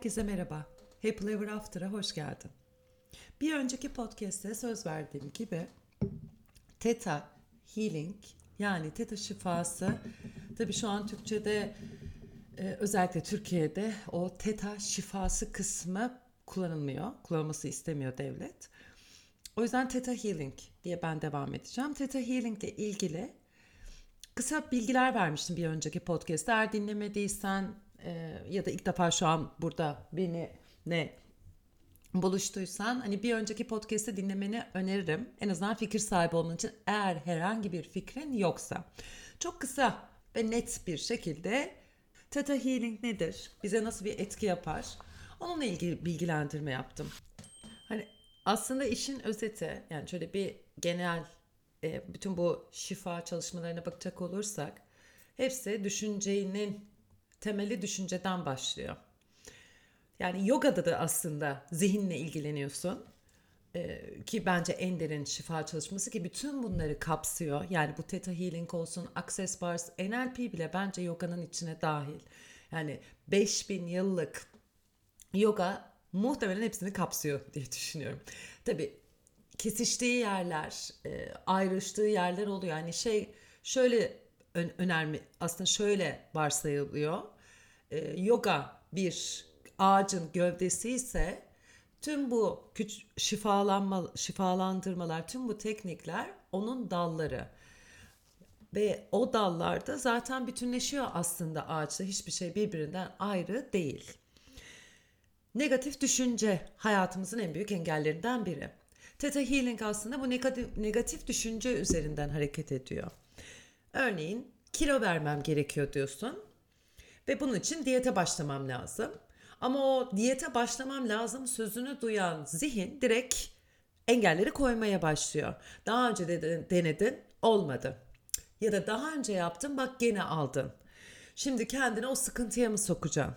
Herkese merhaba. Happy Ever After'a hoş geldin. Bir önceki podcast'te söz verdiğim gibi Theta Healing yani Theta şifası tabii şu an Türkçe'de e, özellikle Türkiye'de o Theta şifası kısmı kullanılmıyor. Kullanılması istemiyor devlet. O yüzden Theta Healing diye ben devam edeceğim. Theta Healing ile ilgili kısa bilgiler vermiştim bir önceki podcast'te. Eğer dinlemediysen e, ya da ilk defa şu an burada beni ne buluştuysan hani bir önceki podcast'i dinlemeni öneririm. En azından fikir sahibi olman için eğer herhangi bir fikrin yoksa. Çok kısa ve net bir şekilde Theta Healing nedir? Bize nasıl bir etki yapar? Onunla ilgili bilgilendirme yaptım. Hani aslında işin özeti yani şöyle bir genel e, bütün bu şifa çalışmalarına bakacak olursak hepsi düşüncenin temeli düşünceden başlıyor. Yani yogada da aslında zihinle ilgileniyorsun. Ee, ki bence en derin şifa çalışması ki bütün bunları kapsıyor. Yani bu Theta Healing olsun, Access Bars, NLP bile bence yoganın içine dahil. Yani 5000 yıllık yoga muhtemelen hepsini kapsıyor diye düşünüyorum. Tabii kesiştiği yerler, e, ayrıştığı yerler oluyor. Yani şey şöyle ön, önerme aslında şöyle varsayılıyor. E, yoga bir ağacın gövdesi ise tüm bu küç şifalanma şifalandırmalar, tüm bu teknikler onun dalları. Ve o dallarda zaten bütünleşiyor aslında ağaçta. Hiçbir şey birbirinden ayrı değil. Negatif düşünce hayatımızın en büyük engellerinden biri. Theta Healing aslında bu negatif, negatif düşünce üzerinden hareket ediyor. Örneğin kilo vermem gerekiyor diyorsun ve bunun için diyete başlamam lazım. Ama o diyete başlamam lazım sözünü duyan zihin direkt engelleri koymaya başlıyor. Daha önce de denedin olmadı. Ya da daha önce yaptın bak gene aldın. Şimdi kendini o sıkıntıya mı sokacaksın?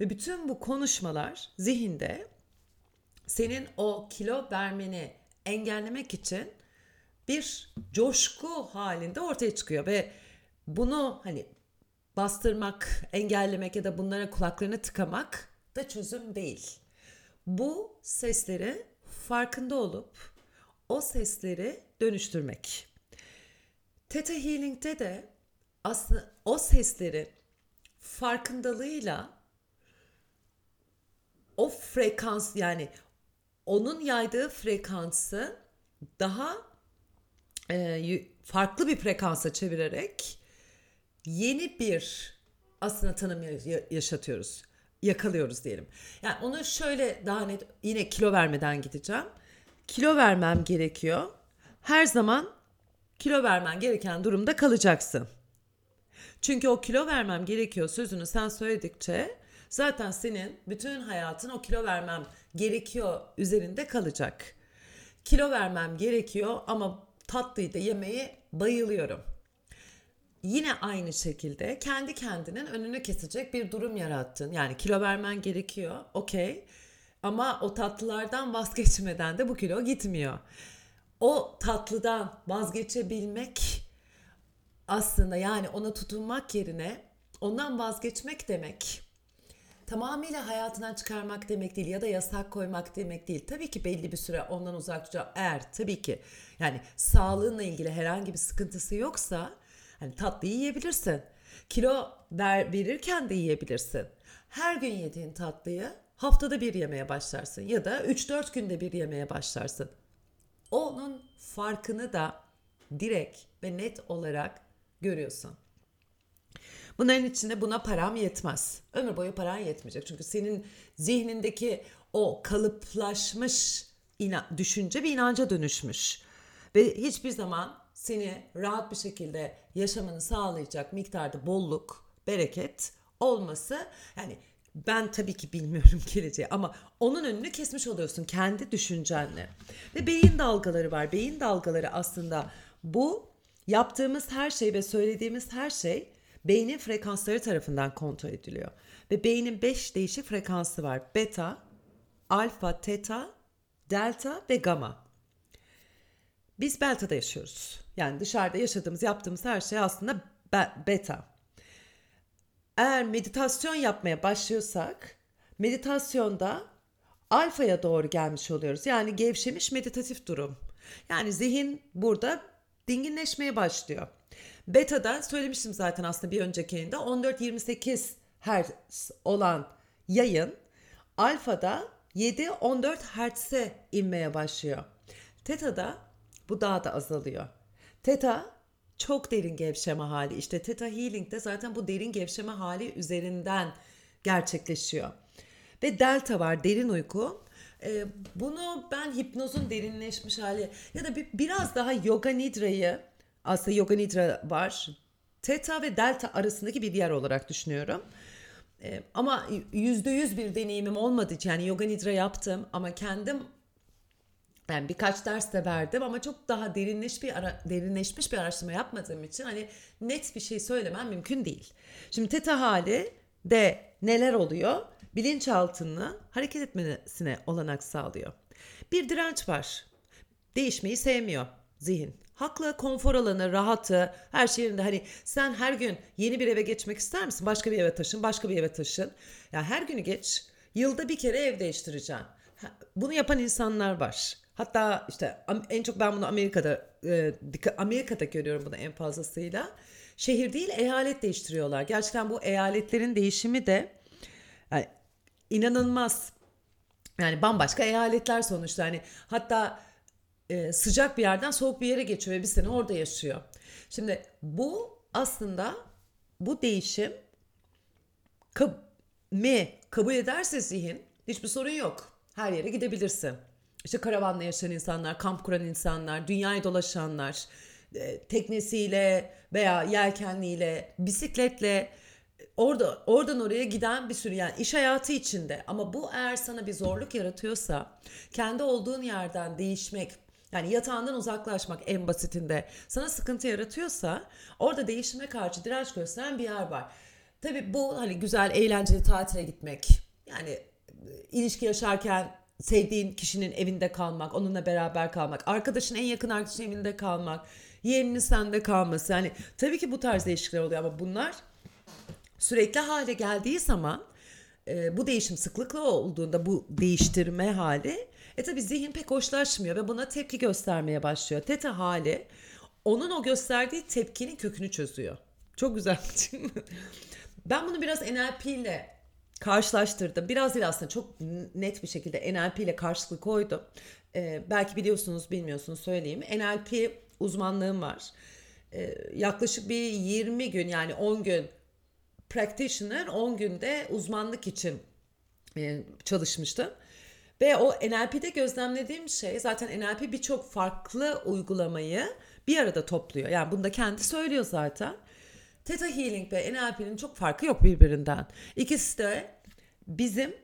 Ve bütün bu konuşmalar zihinde senin o kilo vermeni engellemek için bir coşku halinde ortaya çıkıyor ve bunu hani bastırmak, engellemek ya da bunlara kulaklarını tıkamak da çözüm değil. Bu sesleri farkında olup o sesleri dönüştürmek. Theta Healing'de de aslında o sesleri farkındalığıyla o frekans yani onun yaydığı frekansı daha e, farklı bir frekansa çevirerek yeni bir aslında tanım yaşatıyoruz. Yakalıyoruz diyelim. Yani onu şöyle daha net yine kilo vermeden gideceğim. Kilo vermem gerekiyor. Her zaman kilo vermen gereken durumda kalacaksın. Çünkü o kilo vermem gerekiyor sözünü sen söyledikçe zaten senin bütün hayatın o kilo vermem gerekiyor üzerinde kalacak. Kilo vermem gerekiyor ama tatlıyı da yemeyi bayılıyorum. Yine aynı şekilde kendi kendinin önünü kesecek bir durum yarattın. Yani kilo vermen gerekiyor. Okey. Ama o tatlılardan vazgeçmeden de bu kilo gitmiyor. O tatlıdan vazgeçebilmek aslında yani ona tutunmak yerine ondan vazgeçmek demek tamamıyla hayatından çıkarmak demek değil ya da yasak koymak demek değil. Tabii ki belli bir süre ondan uzak duracağım. Eğer tabii ki yani sağlığınla ilgili herhangi bir sıkıntısı yoksa hani tatlı yiyebilirsin. Kilo ver, verirken de yiyebilirsin. Her gün yediğin tatlıyı haftada bir yemeye başlarsın ya da 3-4 günde bir yemeye başlarsın. Onun farkını da direkt ve net olarak görüyorsun. Bunların içinde buna param yetmez. Ömür boyu paran yetmeyecek. Çünkü senin zihnindeki o kalıplaşmış ina- düşünce bir inanca dönüşmüş. Ve hiçbir zaman seni rahat bir şekilde yaşamanı sağlayacak miktarda bolluk, bereket olması yani ben tabii ki bilmiyorum geleceği ama onun önünü kesmiş oluyorsun kendi düşüncenle. Ve beyin dalgaları var. Beyin dalgaları aslında bu yaptığımız her şey ve söylediğimiz her şey beynin frekansları tarafından kontrol ediliyor. Ve beynin 5 değişik frekansı var. Beta, alfa, teta, delta ve gamma. Biz belta'da yaşıyoruz. Yani dışarıda yaşadığımız, yaptığımız her şey aslında be- beta. Eğer meditasyon yapmaya başlıyorsak meditasyonda alfaya doğru gelmiş oluyoruz. Yani gevşemiş meditatif durum. Yani zihin burada dinginleşmeye başlıyor. Beta'da söylemiştim zaten aslında bir önceki yayında 14-28 Hz olan yayın alfada 7-14 Hz'e inmeye başlıyor. Teta'da bu daha da azalıyor. Teta çok derin gevşeme hali. İşte Theta Healing de zaten bu derin gevşeme hali üzerinden gerçekleşiyor. Ve delta var derin uyku. Ee, bunu ben hipnozun derinleşmiş hali ya da bir, biraz daha yoga nidra'yı aslında yoga nidra var. Theta ve delta arasındaki bir yer olarak düşünüyorum. Ee, ama yüzde yüz bir deneyimim olmadığı için yani yoga nidra yaptım ama kendim yani birkaç ders de verdim ama çok daha derinleş bir ara, derinleşmiş bir araştırma yapmadığım için hani net bir şey söylemem mümkün değil. Şimdi teta hali de neler oluyor? Bilinçaltını hareket etmesine olanak sağlıyor. Bir direnç var. Değişmeyi sevmiyor zihin. Haklı, konfor alanı, rahatı, her şey yerinde. Hani sen her gün yeni bir eve geçmek ister misin? Başka bir eve taşın, başka bir eve taşın. Ya yani her günü geç. Yılda bir kere ev değiştireceksin. Bunu yapan insanlar var. Hatta işte en çok ben bunu Amerika'da e, Amerika'da görüyorum bunu en fazlasıyla. Şehir değil eyalet değiştiriyorlar. Gerçekten bu eyaletlerin değişimi de yani inanılmaz. Yani bambaşka eyaletler sonuçta. Yani hatta e, sıcak bir yerden soğuk bir yere geçiyor ve bir sene orada yaşıyor. Şimdi bu aslında bu değişim kab mi kabul ederse zihin hiçbir sorun yok. Her yere gidebilirsin. İşte karavanla yaşayan insanlar, kamp kuran insanlar, dünyayı dolaşanlar, e, teknesiyle veya yelkenliyle, bisikletle orada oradan oraya giden bir sürü yani iş hayatı içinde ama bu eğer sana bir zorluk yaratıyorsa kendi olduğun yerden değişmek yani yatağından uzaklaşmak en basitinde sana sıkıntı yaratıyorsa orada değişime karşı direnç gösteren bir yer var. Tabii bu hani güzel eğlenceli tatile gitmek yani e, ilişki yaşarken sevdiğin kişinin evinde kalmak, onunla beraber kalmak, arkadaşın en yakın arkadaşın evinde kalmak, yeğeninin sende kalması. Yani tabii ki bu tarz değişiklikler oluyor ama bunlar sürekli hale geldiği zaman e, bu değişim sıklıkla olduğunda bu değiştirme hali e tabi zihin pek hoşlaşmıyor ve buna tepki göstermeye başlıyor. Teta hali onun o gösterdiği tepkinin kökünü çözüyor. Çok güzel Ben bunu biraz NLP ile karşılaştırdım. Biraz değil aslında çok net bir şekilde NLP ile karşılık koydum. Ee, belki biliyorsunuz bilmiyorsunuz söyleyeyim. NLP uzmanlığım var. Ee, yaklaşık bir 20 gün yani 10 gün practitioner 10 günde uzmanlık için e, çalışmıştım. Ve o NLP'de gözlemlediğim şey zaten NLP birçok farklı uygulamayı bir arada topluyor. Yani bunu da kendi söylüyor zaten. Theta Healing ve NLP'nin çok farkı yok birbirinden. İkisi de bizim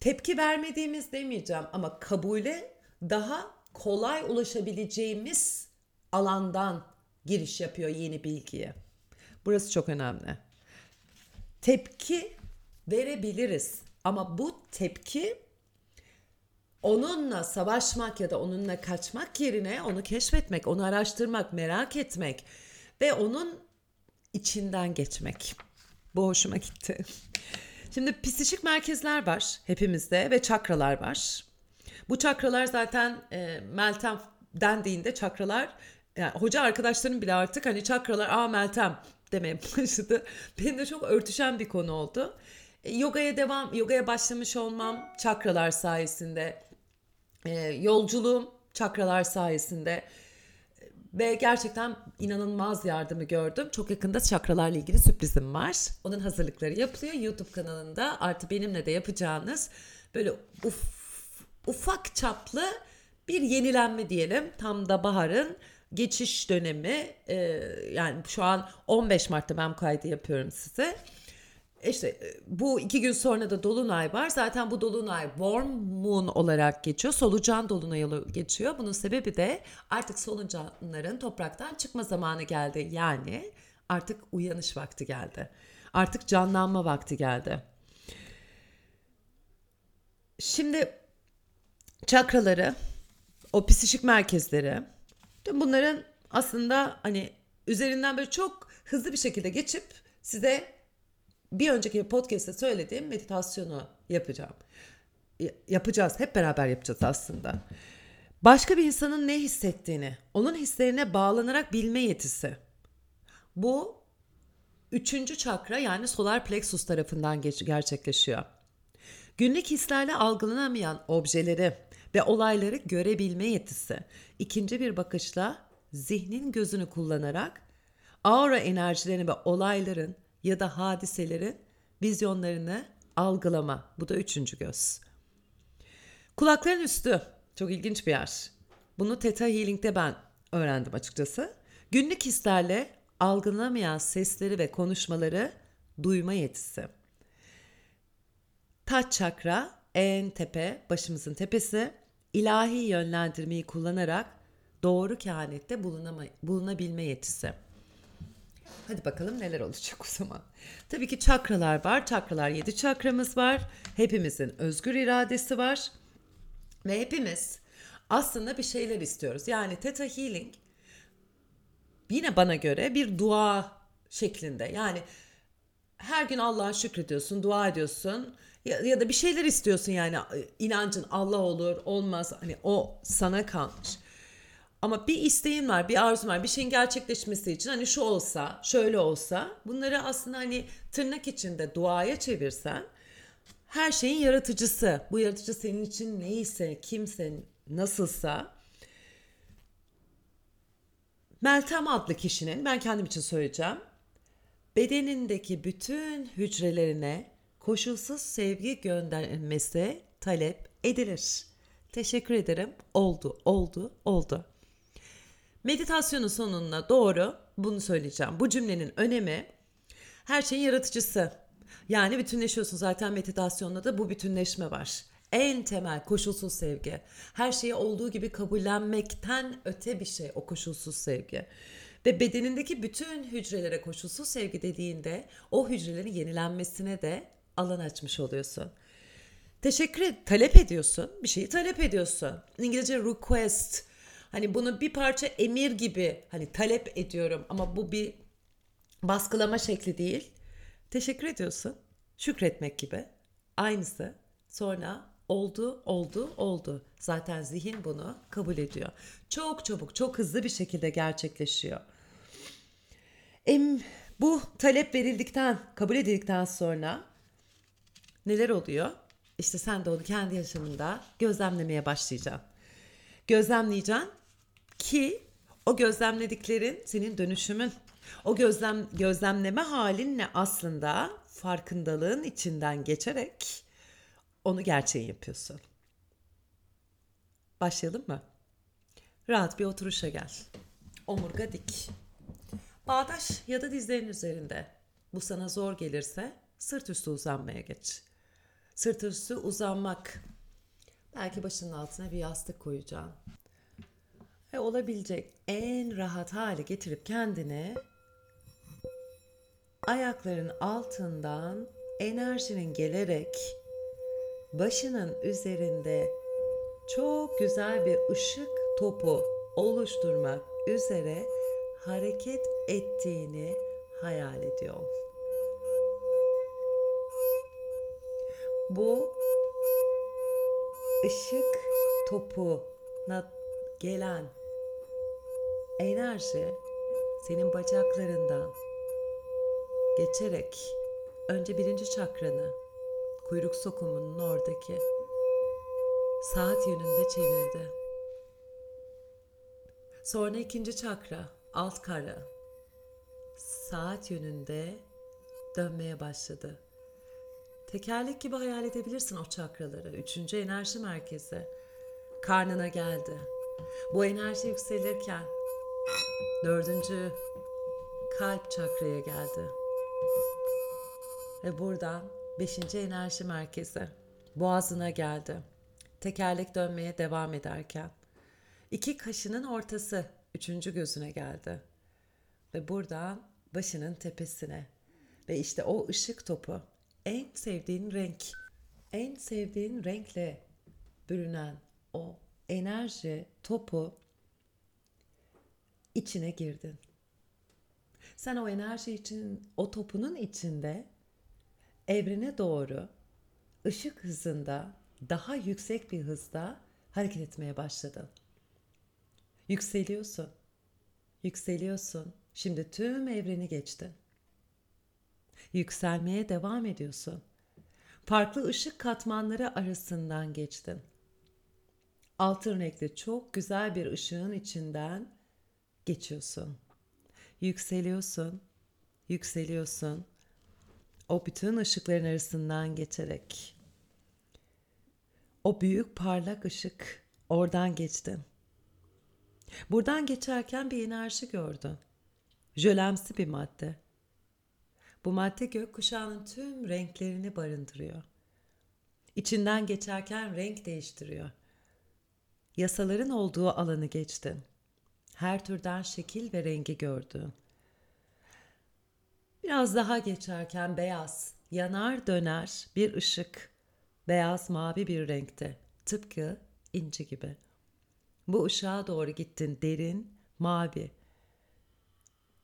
tepki vermediğimiz demeyeceğim ama kabule daha kolay ulaşabileceğimiz alandan giriş yapıyor yeni bilgiye. Burası çok önemli. Tepki verebiliriz ama bu tepki onunla savaşmak ya da onunla kaçmak yerine onu keşfetmek, onu araştırmak, merak etmek ve onun içinden geçmek. Bu hoşuma gitti. Şimdi psikik merkezler var hepimizde ve çakralar var. Bu çakralar zaten e, Meltem dendiğinde çakralar yani hoca arkadaşlarım bile artık hani çakralar aa Meltem demeye başladı. Benim de çok örtüşen bir konu oldu. E, yogaya devam, yogaya başlamış olmam çakralar sayesinde. E, yolculuğum çakralar sayesinde. Ve gerçekten inanılmaz yardımı gördüm. Çok yakında çakralarla ilgili sürprizim var. Onun hazırlıkları yapılıyor YouTube kanalında. Artı benimle de yapacağınız böyle uf, ufak çaplı bir yenilenme diyelim. Tam da baharın geçiş dönemi. Ee, yani şu an 15 Mart'ta ben kaydı yapıyorum size. İşte e, bu iki gün sonra da Dolunay var. Zaten bu Dolunay Warm Moon olarak geçiyor. Solucan Dolunayı geçiyor. Bunun sebebi de artık solucanların topraktan çıkma zamanı geldi. Yani artık uyanış vakti geldi. Artık canlanma vakti geldi. Şimdi çakraları, o psikik merkezleri, bunların aslında hani üzerinden böyle çok hızlı bir şekilde geçip size bir önceki podcast'te söylediğim meditasyonu yapacağım. Yapacağız. Hep beraber yapacağız aslında. Başka bir insanın ne hissettiğini, onun hislerine bağlanarak bilme yetisi. Bu üçüncü çakra yani solar plexus tarafından geç- gerçekleşiyor. Günlük hislerle algılanamayan objeleri ve olayları görebilme yetisi. İkinci bir bakışla zihnin gözünü kullanarak aura enerjilerini ve olayların ya da hadiselerin vizyonlarını algılama. Bu da üçüncü göz. Kulakların üstü. Çok ilginç bir yer. Bunu Theta Healing'de ben öğrendim açıkçası. Günlük hislerle algılanamayan sesleri ve konuşmaları duyma yetisi. Taç çakra en tepe, başımızın tepesi. ilahi yönlendirmeyi kullanarak doğru kehanette bulunama, bulunabilme yetisi. Hadi bakalım neler olacak o zaman. Tabii ki çakralar var. Çakralar 7 çakramız var. Hepimizin özgür iradesi var. Ve hepimiz aslında bir şeyler istiyoruz. Yani Theta Healing yine bana göre bir dua şeklinde. Yani her gün Allah'a şükrediyorsun, dua ediyorsun ya, ya da bir şeyler istiyorsun yani inancın Allah olur, olmaz hani o sana kalmış. Ama bir isteğin var, bir arzun var, bir şeyin gerçekleşmesi için hani şu olsa, şöyle olsa bunları aslında hani tırnak içinde duaya çevirsen her şeyin yaratıcısı. Bu yaratıcı senin için neyse, kimse, nasılsa Meltem adlı kişinin ben kendim için söyleyeceğim. Bedenindeki bütün hücrelerine koşulsuz sevgi göndermesi talep edilir. Teşekkür ederim. Oldu, oldu, oldu. Meditasyonun sonuna doğru bunu söyleyeceğim. Bu cümlenin önemi her şeyin yaratıcısı. Yani bütünleşiyorsun zaten meditasyonda da bu bütünleşme var. En temel koşulsuz sevgi. Her şeyi olduğu gibi kabullenmekten öte bir şey o koşulsuz sevgi. Ve bedenindeki bütün hücrelere koşulsuz sevgi dediğinde o hücrelerin yenilenmesine de alan açmış oluyorsun. Teşekkür et, talep ediyorsun. Bir şeyi talep ediyorsun. İngilizce request. Hani bunu bir parça emir gibi hani talep ediyorum ama bu bir baskılama şekli değil. Teşekkür ediyorsun. Şükretmek gibi. Aynısı. Sonra oldu, oldu, oldu. Zaten zihin bunu kabul ediyor. Çok çabuk, çok hızlı bir şekilde gerçekleşiyor. Em, bu talep verildikten, kabul edildikten sonra neler oluyor? İşte sen de onu kendi yaşamında gözlemlemeye başlayacaksın. Gözlemleyeceksin ki o gözlemlediklerin senin dönüşümün. O gözlem gözlemleme halinle aslında farkındalığın içinden geçerek onu gerçeği yapıyorsun. Başlayalım mı? Rahat bir oturuşa gel. Omurga dik. Bağdaş ya da dizlerin üzerinde. Bu sana zor gelirse sırt üstü uzanmaya geç. Sırt üstü uzanmak. Belki başının altına bir yastık koyacaksın. Ve olabilecek en rahat hale getirip kendini ayakların altından enerjinin gelerek başının üzerinde çok güzel bir ışık topu oluşturmak üzere hareket ettiğini hayal ediyor. Bu ışık topuna gelen enerji senin bacaklarından geçerek önce birinci çakranı kuyruk sokumunun oradaki saat yönünde çevirdi. Sonra ikinci çakra alt kara saat yönünde dönmeye başladı. Tekerlek gibi hayal edebilirsin o çakraları. Üçüncü enerji merkezi karnına geldi. Bu enerji yükselirken dördüncü kalp çakraya geldi. Ve buradan beşinci enerji merkezi boğazına geldi. Tekerlek dönmeye devam ederken iki kaşının ortası üçüncü gözüne geldi. Ve buradan başının tepesine. Ve işte o ışık topu en sevdiğin renk, en sevdiğin renkle bürünen o enerji topu içine girdin. Sen o enerji için, o topunun içinde evrene doğru ışık hızında daha yüksek bir hızda hareket etmeye başladın. Yükseliyorsun. Yükseliyorsun. Şimdi tüm evreni geçtin. Yükselmeye devam ediyorsun. Farklı ışık katmanları arasından geçtin. Altın renkli çok güzel bir ışığın içinden geçiyorsun. Yükseliyorsun. Yükseliyorsun. O bütün ışıkların arasından geçerek. O büyük parlak ışık oradan geçtin. Buradan geçerken bir enerji gördün. Jölemsi bir madde. Bu madde gökkuşağının tüm renklerini barındırıyor. İçinden geçerken renk değiştiriyor. Yasaların olduğu alanı geçtin. Her türden şekil ve rengi gördün. Biraz daha geçerken beyaz, yanar döner bir ışık. Beyaz mavi bir renkte. Tıpkı inci gibi. Bu ışığa doğru gittin derin, mavi.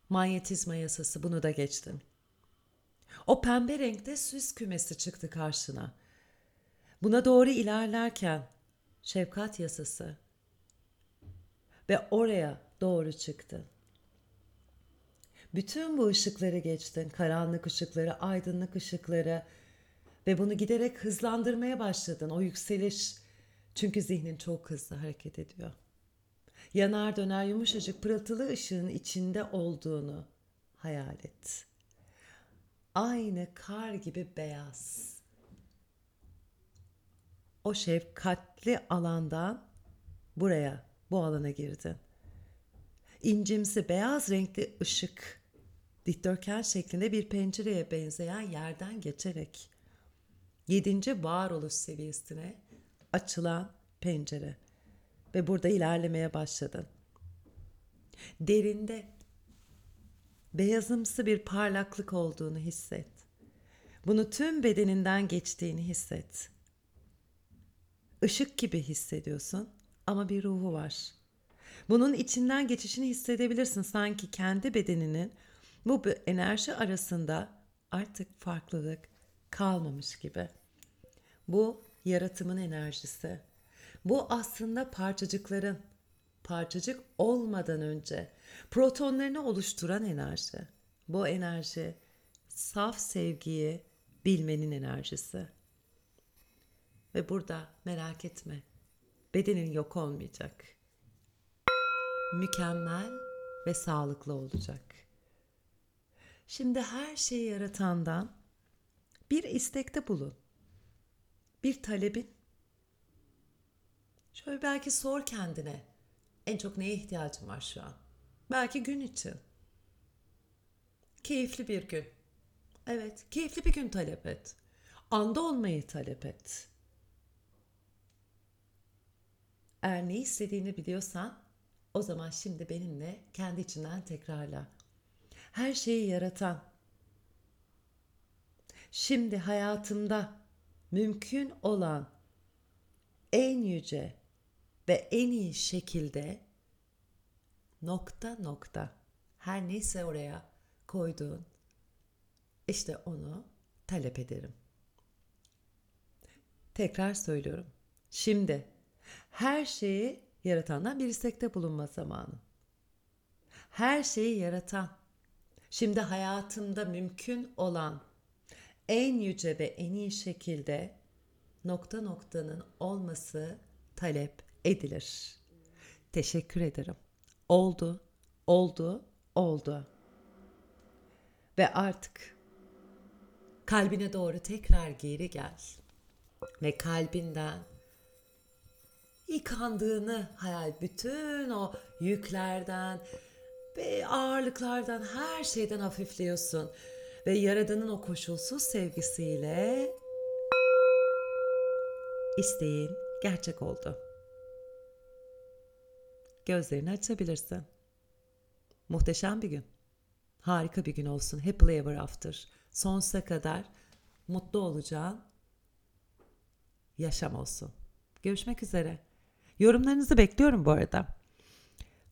Manyetizma yasası bunu da geçtin. O pembe renkte süs kümesi çıktı karşına. Buna doğru ilerlerken şefkat yasası ve oraya doğru çıktın. Bütün bu ışıkları geçtin. Karanlık ışıkları, aydınlık ışıkları ve bunu giderek hızlandırmaya başladın. O yükseliş çünkü zihnin çok hızlı hareket ediyor. Yanar döner yumuşacık pırıltılı ışığın içinde olduğunu hayal et. Aynı kar gibi beyaz. O şefkatli alandan buraya, bu alana girdin. İncimsi beyaz renkli ışık dikdörtgen şeklinde bir pencereye benzeyen yerden geçerek yedinci varoluş seviyesine açılan pencere ve burada ilerlemeye başladın. Derinde beyazımsı bir parlaklık olduğunu hisset. Bunu tüm bedeninden geçtiğini hisset. Işık gibi hissediyorsun ama bir ruhu var. Bunun içinden geçişini hissedebilirsin sanki kendi bedeninin bu enerji arasında artık farklılık kalmamış gibi. Bu yaratımın enerjisi. Bu aslında parçacıkların parçacık olmadan önce protonlarını oluşturan enerji. Bu enerji saf sevgiyi bilmenin enerjisi. Ve burada merak etme. Bedenin yok olmayacak. Mükemmel ve sağlıklı olacak. Şimdi her şeyi yaratandan bir istekte bulun. Bir talebin. Şöyle belki sor kendine. En çok neye ihtiyacım var şu an? Belki gün için. Keyifli bir gün. Evet, keyifli bir gün talep et. Anda olmayı talep et. Eğer ne istediğini biliyorsan o zaman şimdi benimle kendi içinden tekrarla her şeyi yaratan, şimdi hayatımda mümkün olan en yüce ve en iyi şekilde nokta nokta her neyse oraya koyduğun işte onu talep ederim. Tekrar söylüyorum. Şimdi her şeyi yaratandan bir istekte bulunma zamanı. Her şeyi yaratan Şimdi hayatımda mümkün olan en yüce ve en iyi şekilde nokta noktanın olması talep edilir. Teşekkür ederim. Oldu, oldu, oldu. Ve artık kalbine doğru tekrar geri gel. Ve kalbinden yıkandığını hayal bütün o yüklerden, ve ağırlıklardan her şeyden hafifliyorsun ve yaradanın o koşulsuz sevgisiyle isteğin gerçek oldu. Gözlerini açabilirsin. Muhteşem bir gün. Harika bir gün olsun. Happily ever after. Sonsuza kadar mutlu olacağın yaşam olsun. Görüşmek üzere. Yorumlarınızı bekliyorum bu arada.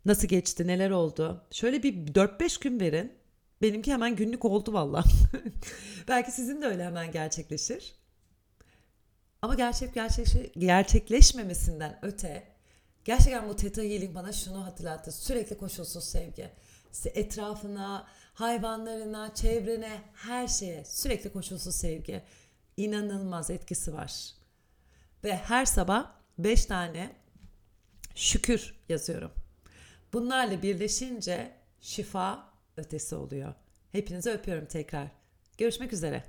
Nasıl geçti, neler oldu? Şöyle bir 4-5 gün verin. Benimki hemen günlük oldu valla. Belki sizin de öyle hemen gerçekleşir. Ama gerçek gerçekleş gerçekleşmemesinden öte gerçekten bu Theta Healing bana şunu hatırlattı. Sürekli koşulsuz sevgi. Etrafına, hayvanlarına, çevrene, her şeye sürekli koşulsuz sevgi. İnanılmaz etkisi var. Ve her sabah 5 tane şükür yazıyorum. Bunlarla birleşince şifa ötesi oluyor. Hepinizi öpüyorum tekrar. Görüşmek üzere.